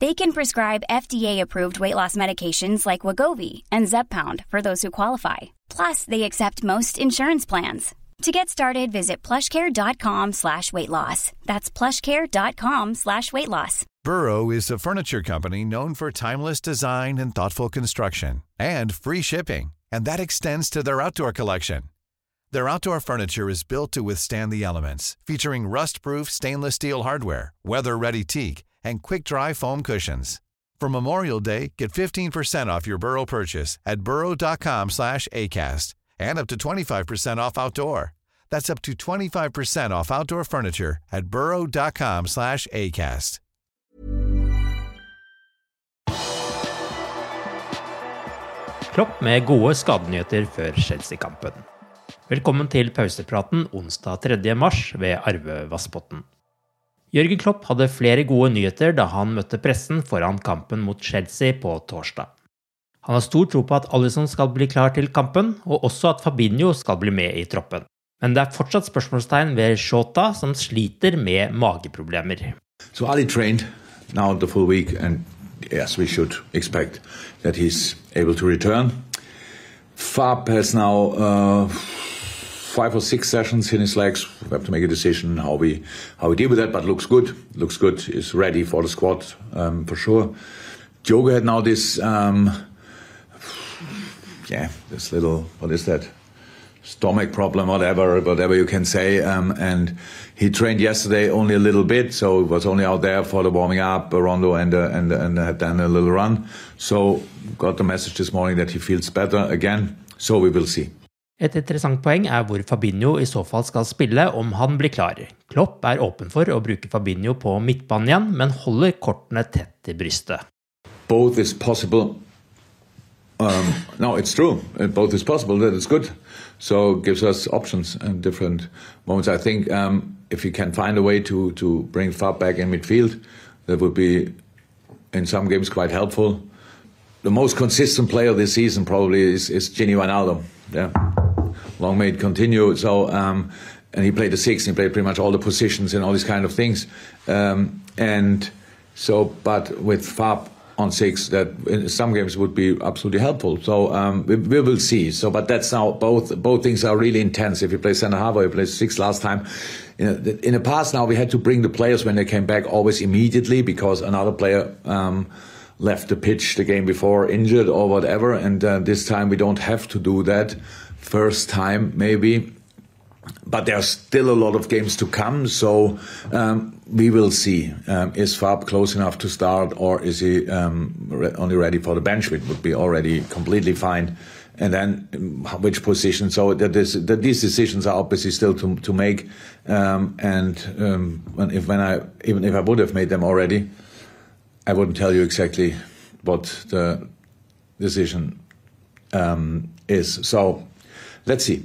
They can prescribe FDA-approved weight loss medications like Wegovy and Zepbound for those who qualify. Plus, they accept most insurance plans. To get started, visit plushcare.com slash weight loss. That's plushcare.com slash weight loss. Burrow is a furniture company known for timeless design and thoughtful construction and free shipping, and that extends to their outdoor collection. Their outdoor furniture is built to withstand the elements, featuring rust-proof stainless steel hardware, weather-ready teak, and quick-dry foam cushions. For Memorial Day, get 15% off your Burrow purchase at burrow.com slash ACAST and up to 25% off outdoor. That's up to 25% off outdoor furniture at burrow.com slash ACAST. Klopp med gode skadenyheter før Chelsea-kampen. Velkommen til pausepraten onsdag 3. mars ved Arve Vassbotten. Jørgen Klopp hadde flere gode nyheter da han møtte pressen foran kampen mot Chelsea på torsdag. Han har stor tro på at Alison skal bli klar til kampen, og også at Fabinho skal bli med i troppen. Men det er fortsatt spørsmålstegn ved Shota, som sliter med mageproblemer. So Ali trained now the full week, and yes, we should expect that he's able to return. Fab has now uh, five or six sessions in his legs. We have to make a decision how we how we deal with that, but looks good. Looks good. Is ready for the squad um, for sure. Jota had now this, um, yeah, this little what is that? Stomach problem, whatever, whatever you can say. Um, and he trained yesterday only a little bit, so was only out there for the warming up, rondo, and uh, and and had done a little run. So got the message this morning that he feels better again. So we will see. Et interessant poeng er hvor Fabinho i så fall skal spille om han blir klar. Klopp er åpen for å bruke Fabinho på midtbanen igjen, men holder kortene tett til brystet. Both is possible. Um, no, it's true. Both is possible. That is good. So it gives us options and different moments. I think um, if you can find a way to to bring Fab back in midfield, that would be in some games quite helpful. The most consistent player this season probably is, is Gini Wijnaldum. Yeah. Long may it continue. So, um, and he played the six, he played pretty much all the positions and all these kind of things. Um, and so, but with Fab on six, that in some games would be absolutely helpful. So um, we, we, will see. So, but that's now both both things are really intense. If you play half or you play six last time, in the, in the past now we had to bring the players when they came back always immediately because another player. Um, left the pitch the game before injured or whatever and uh, this time we don't have to do that first time, maybe. But there's still a lot of games to come, so um, we will see. Um, is Fab close enough to start, or is he um, re only ready for the bench, which would be already completely fine? And then um, which position? So that, is, that these decisions are obviously still to, to make. Um, and um, when, if when I even if I would have made them already, I wouldn't tell you exactly what the decision is. So Let's see.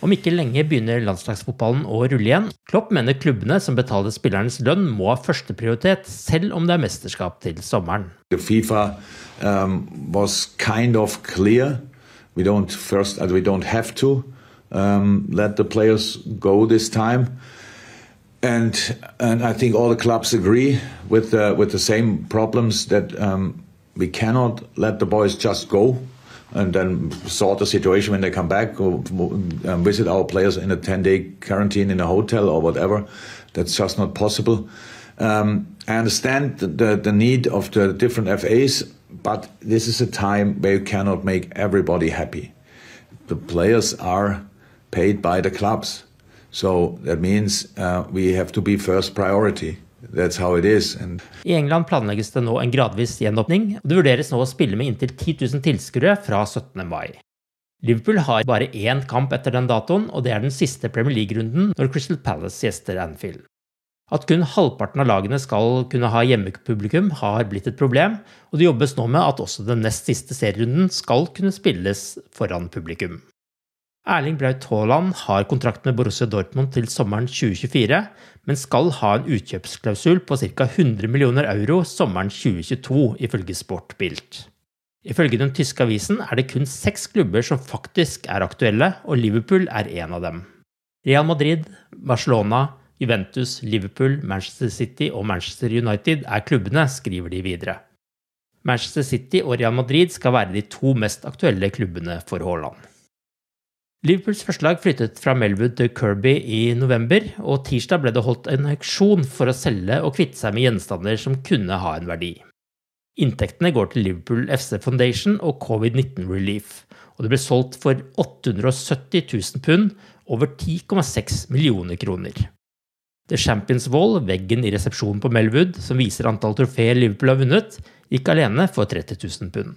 Om ikke lenge begynner landslagsfotballen å rulle igjen. Klopp mener klubbene som betaler spillernes lønn, må ha førsteprioritet, selv om det er mesterskap til sommeren. FIFA um, was kind of clear. We don't first, uh, we don't have to um, let the players go this time. And and I think all the clubs agree with the, with the same problems that um, we cannot let the boys just go and then sort the situation when they come back or um, visit our players in a 10 day quarantine in a hotel or whatever. That's just not possible. Um, I understand the, the, the, need of the different FAs, but this is a time where you cannot make everybody happy. the players are paid by the clubs. So that means uh, we have to be first priority. I England planlegges det nå en gradvis gjenåpning, og det vurderes nå å spille med inntil 10 000 tilskuere fra 17. mai. Liverpool har bare én kamp etter den datoen, og det er den siste Premier League-runden når Crystal Palace gjester Anfield. At kun halvparten av lagene skal kunne ha hjemmepublikum, har blitt et problem, og det jobbes nå med at også den nest siste serierunden skal kunne spilles foran publikum. Erling Braut Haaland har kontrakt med Borussia Dortmund til sommeren 2024, men skal ha en utkjøpsklausul på ca. 100 millioner euro sommeren 2022, ifølge Sportbilt. Ifølge den tyske avisen er det kun seks klubber som faktisk er aktuelle, og Liverpool er en av dem. Real Madrid, Barcelona, Juventus, Liverpool, Manchester City og Manchester United er klubbene, skriver de videre. Manchester City og Real Madrid skal være de to mest aktuelle klubbene for Haaland. Liverpools forslag flyttet fra Melwood til Kirby i november, og tirsdag ble det holdt en auksjon for å selge og kvitte seg med gjenstander som kunne ha en verdi. Inntektene går til Liverpool FC Foundation og Covid-19 Relief, og det ble solgt for 870 000 pund, over 10,6 millioner kroner. The Champions Wall, veggen i resepsjonen på Melwood, som viser antall trofeer Liverpool har vunnet, gikk alene for 30 000 pund.